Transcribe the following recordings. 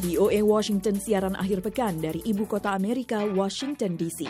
VOA Washington siaran akhir pekan dari ibu kota Amerika, Washington DC.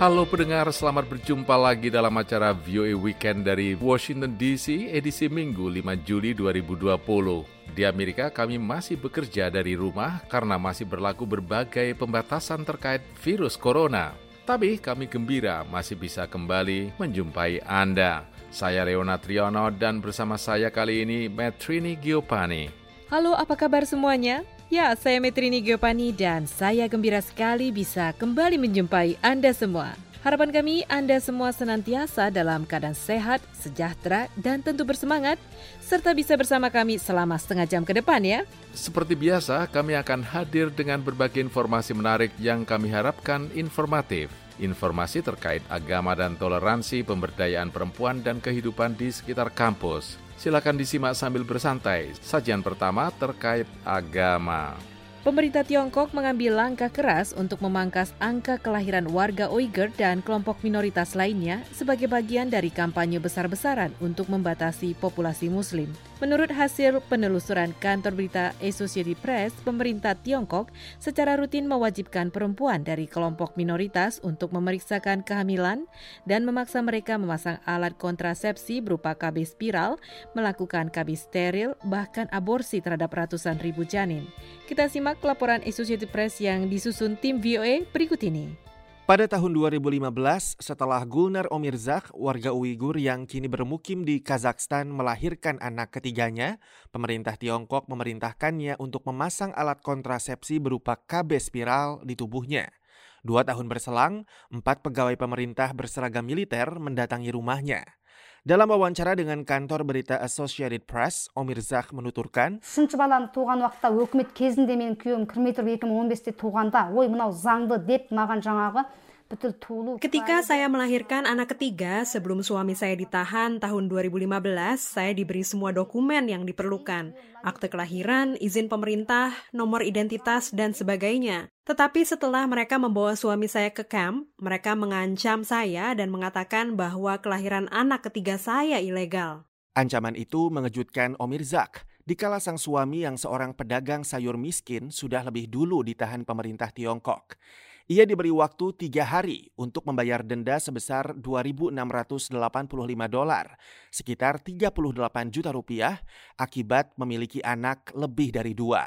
Halo pendengar, selamat berjumpa lagi dalam acara VOA Weekend dari Washington DC edisi Minggu 5 Juli 2020. Di Amerika kami masih bekerja dari rumah karena masih berlaku berbagai pembatasan terkait virus corona. Tapi kami gembira masih bisa kembali menjumpai Anda. Saya Leona Triono dan bersama saya kali ini Metrini Giopani. Halo, apa kabar semuanya? Ya, saya Metrini Giopani dan saya gembira sekali bisa kembali menjumpai Anda semua. Harapan kami Anda semua senantiasa dalam keadaan sehat, sejahtera, dan tentu bersemangat, serta bisa bersama kami selama setengah jam ke depan ya. Seperti biasa, kami akan hadir dengan berbagai informasi menarik yang kami harapkan informatif. Informasi terkait agama dan toleransi, pemberdayaan perempuan, dan kehidupan di sekitar kampus. Silakan disimak sambil bersantai. Sajian pertama terkait agama. Pemerintah Tiongkok mengambil langkah keras untuk memangkas angka kelahiran warga Uyghur dan kelompok minoritas lainnya sebagai bagian dari kampanye besar-besaran untuk membatasi populasi Muslim. Menurut hasil penelusuran kantor berita Associated Press, pemerintah Tiongkok secara rutin mewajibkan perempuan dari kelompok minoritas untuk memeriksakan kehamilan dan memaksa mereka memasang alat kontrasepsi berupa KB spiral, melakukan KB steril, bahkan aborsi terhadap ratusan ribu janin. Kita simak laporan Associated Press yang disusun tim VOA berikut ini. Pada tahun 2015, setelah Gulnar Omirzak, warga Uighur yang kini bermukim di Kazakhstan melahirkan anak ketiganya, pemerintah Tiongkok memerintahkannya untuk memasang alat kontrasepsi berupa KB spiral di tubuhnya. Dua tahun berselang, empat pegawai pemerintah berseragam militer mendatangi rumahnya. Dalam wawancara dengan kantor berita Associated Press, Omir Zak menuturkan, үшінші баланы туған уақытта өкімет кезінде менің күйеуім кірмей тұрып 2015-те туғанда ой мынау заңды деп маған жаңағы бүткіл туылу Ketika saya melahirkan anak ketiga sebelum suami saya ditahan tahun 2015, saya diberi semua dokumen yang diperlukan. Akte kelahiran, izin pemerintah, nomor identitas, dan sebagainya. Tetapi setelah mereka membawa suami saya ke camp, mereka mengancam saya dan mengatakan bahwa kelahiran anak ketiga saya ilegal. Ancaman itu mengejutkan Omir Zak. Dikala sang suami yang seorang pedagang sayur miskin sudah lebih dulu ditahan pemerintah Tiongkok. Ia diberi waktu tiga hari untuk membayar denda sebesar 2.685 dolar, sekitar 38 juta rupiah, akibat memiliki anak lebih dari dua.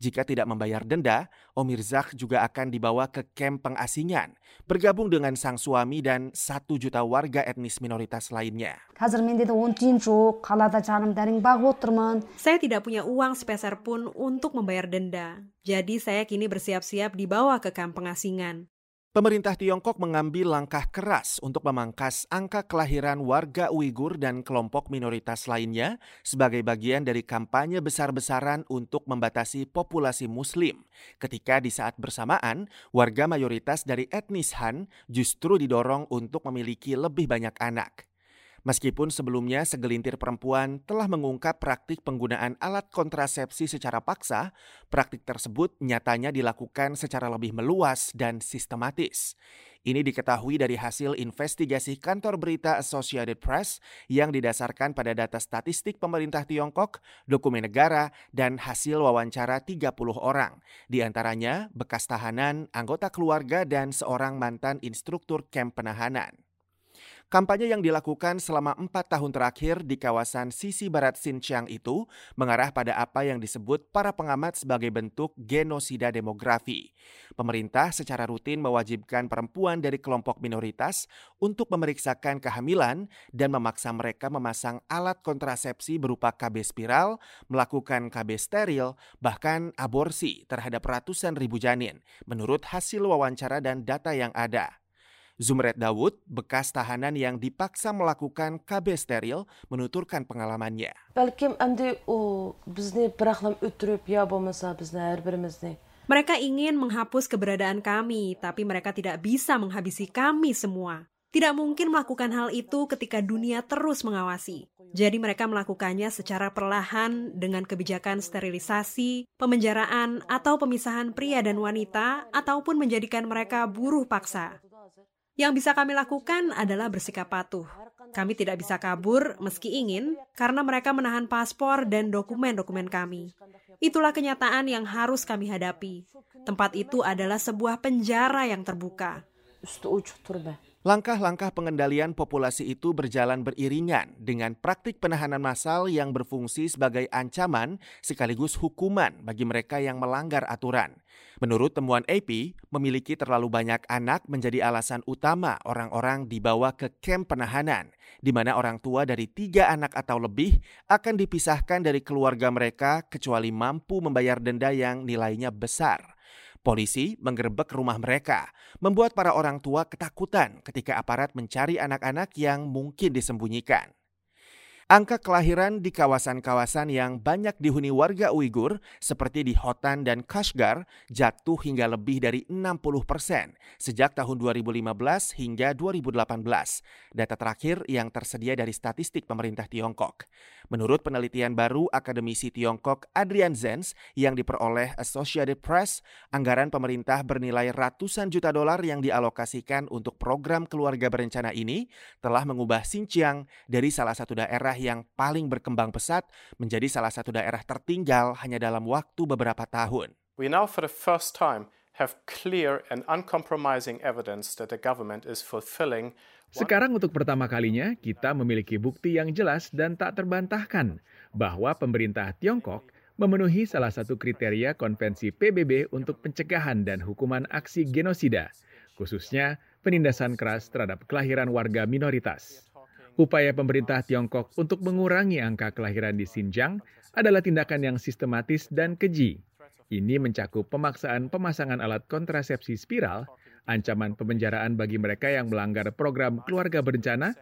Jika tidak membayar denda, Omirzak juga akan dibawa ke kamp pengasingan, bergabung dengan sang suami dan satu juta warga etnis minoritas lainnya. Saya tidak punya uang sepeser pun untuk membayar denda. Jadi saya kini bersiap-siap dibawa ke kamp pengasingan. Pemerintah Tiongkok mengambil langkah keras untuk memangkas angka kelahiran warga Uighur dan kelompok minoritas lainnya sebagai bagian dari kampanye besar-besaran untuk membatasi populasi Muslim. Ketika di saat bersamaan, warga mayoritas dari etnis Han justru didorong untuk memiliki lebih banyak anak. Meskipun sebelumnya segelintir perempuan telah mengungkap praktik penggunaan alat kontrasepsi secara paksa, praktik tersebut nyatanya dilakukan secara lebih meluas dan sistematis. Ini diketahui dari hasil investigasi kantor berita Associated Press yang didasarkan pada data statistik pemerintah Tiongkok, dokumen negara, dan hasil wawancara 30 orang. Di antaranya bekas tahanan, anggota keluarga, dan seorang mantan instruktur kamp penahanan. Kampanye yang dilakukan selama empat tahun terakhir di kawasan sisi barat Xinjiang itu mengarah pada apa yang disebut para pengamat sebagai bentuk genosida demografi. Pemerintah secara rutin mewajibkan perempuan dari kelompok minoritas untuk memeriksakan kehamilan dan memaksa mereka memasang alat kontrasepsi berupa KB spiral, melakukan KB steril, bahkan aborsi terhadap ratusan ribu janin, menurut hasil wawancara dan data yang ada. Zumret Dawud, bekas tahanan yang dipaksa melakukan KB steril, menuturkan pengalamannya. Mereka ingin menghapus keberadaan kami, tapi mereka tidak bisa menghabisi kami semua. Tidak mungkin melakukan hal itu ketika dunia terus mengawasi. Jadi mereka melakukannya secara perlahan dengan kebijakan sterilisasi, pemenjaraan, atau pemisahan pria dan wanita, ataupun menjadikan mereka buruh paksa. Yang bisa kami lakukan adalah bersikap patuh. Kami tidak bisa kabur meski ingin karena mereka menahan paspor dan dokumen-dokumen kami. Itulah kenyataan yang harus kami hadapi. Tempat itu adalah sebuah penjara yang terbuka. Langkah-langkah pengendalian populasi itu berjalan beriringan dengan praktik penahanan massal yang berfungsi sebagai ancaman sekaligus hukuman bagi mereka yang melanggar aturan. Menurut temuan AP, memiliki terlalu banyak anak menjadi alasan utama orang-orang dibawa ke kamp penahanan, di mana orang tua dari tiga anak atau lebih akan dipisahkan dari keluarga mereka kecuali mampu membayar denda yang nilainya besar. Polisi menggerebek rumah mereka, membuat para orang tua ketakutan ketika aparat mencari anak-anak yang mungkin disembunyikan. Angka kelahiran di kawasan-kawasan yang banyak dihuni warga Uighur seperti di Hotan dan Kashgar jatuh hingga lebih dari 60 persen sejak tahun 2015 hingga 2018. Data terakhir yang tersedia dari statistik pemerintah Tiongkok. Menurut penelitian baru akademisi Tiongkok Adrian Zenz yang diperoleh Associated Press, anggaran pemerintah bernilai ratusan juta dolar yang dialokasikan untuk program keluarga berencana ini telah mengubah Xinjiang dari salah satu daerah yang paling berkembang pesat menjadi salah satu daerah tertinggal hanya dalam waktu beberapa tahun. We now for the first time have clear and uncompromising evidence that the government is fulfilling sekarang untuk pertama kalinya kita memiliki bukti yang jelas dan tak terbantahkan bahwa pemerintah Tiongkok memenuhi salah satu kriteria konvensi PBB untuk pencegahan dan hukuman aksi genosida, khususnya penindasan keras terhadap kelahiran warga minoritas. Upaya pemerintah Tiongkok untuk mengurangi angka kelahiran di Xinjiang adalah tindakan yang sistematis dan keji. Ini mencakup pemaksaan pemasangan alat kontrasepsi spiral, ancaman pemenjaraan bagi mereka yang melanggar program keluarga berencana,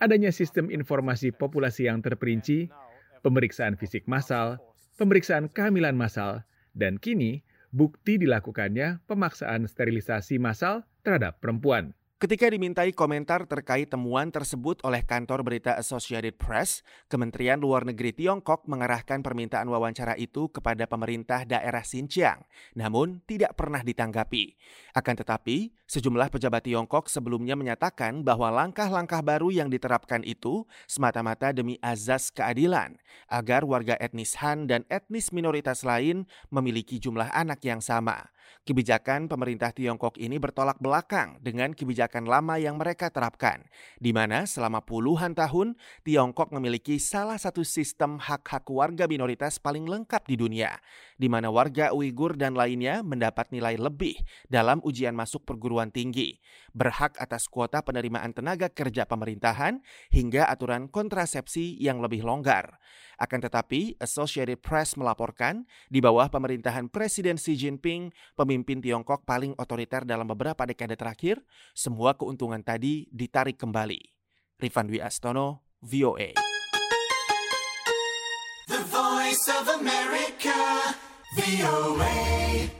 adanya sistem informasi populasi yang terperinci, pemeriksaan fisik massal, pemeriksaan kehamilan massal, dan kini bukti dilakukannya pemaksaan sterilisasi massal terhadap perempuan. Ketika dimintai komentar terkait temuan tersebut oleh kantor berita Associated Press, Kementerian Luar Negeri Tiongkok mengarahkan permintaan wawancara itu kepada pemerintah daerah Xinjiang, namun tidak pernah ditanggapi. Akan tetapi, sejumlah pejabat Tiongkok sebelumnya menyatakan bahwa langkah-langkah baru yang diterapkan itu semata-mata demi azas keadilan, agar warga etnis Han dan etnis minoritas lain memiliki jumlah anak yang sama. Kebijakan pemerintah Tiongkok ini bertolak belakang dengan kebijakan lama yang mereka terapkan, di mana selama puluhan tahun Tiongkok memiliki salah satu sistem hak-hak warga minoritas paling lengkap di dunia, di mana warga Uighur dan lainnya mendapat nilai lebih dalam ujian masuk perguruan tinggi, berhak atas kuota penerimaan tenaga kerja pemerintahan, hingga aturan kontrasepsi yang lebih longgar. Akan tetapi, Associated Press melaporkan di bawah pemerintahan Presiden Xi Jinping, pemimpin Tiongkok paling otoriter dalam beberapa dekade terakhir, semua keuntungan tadi ditarik kembali. Rifan Dwi Astono, VOA. The Voice of America, VOA.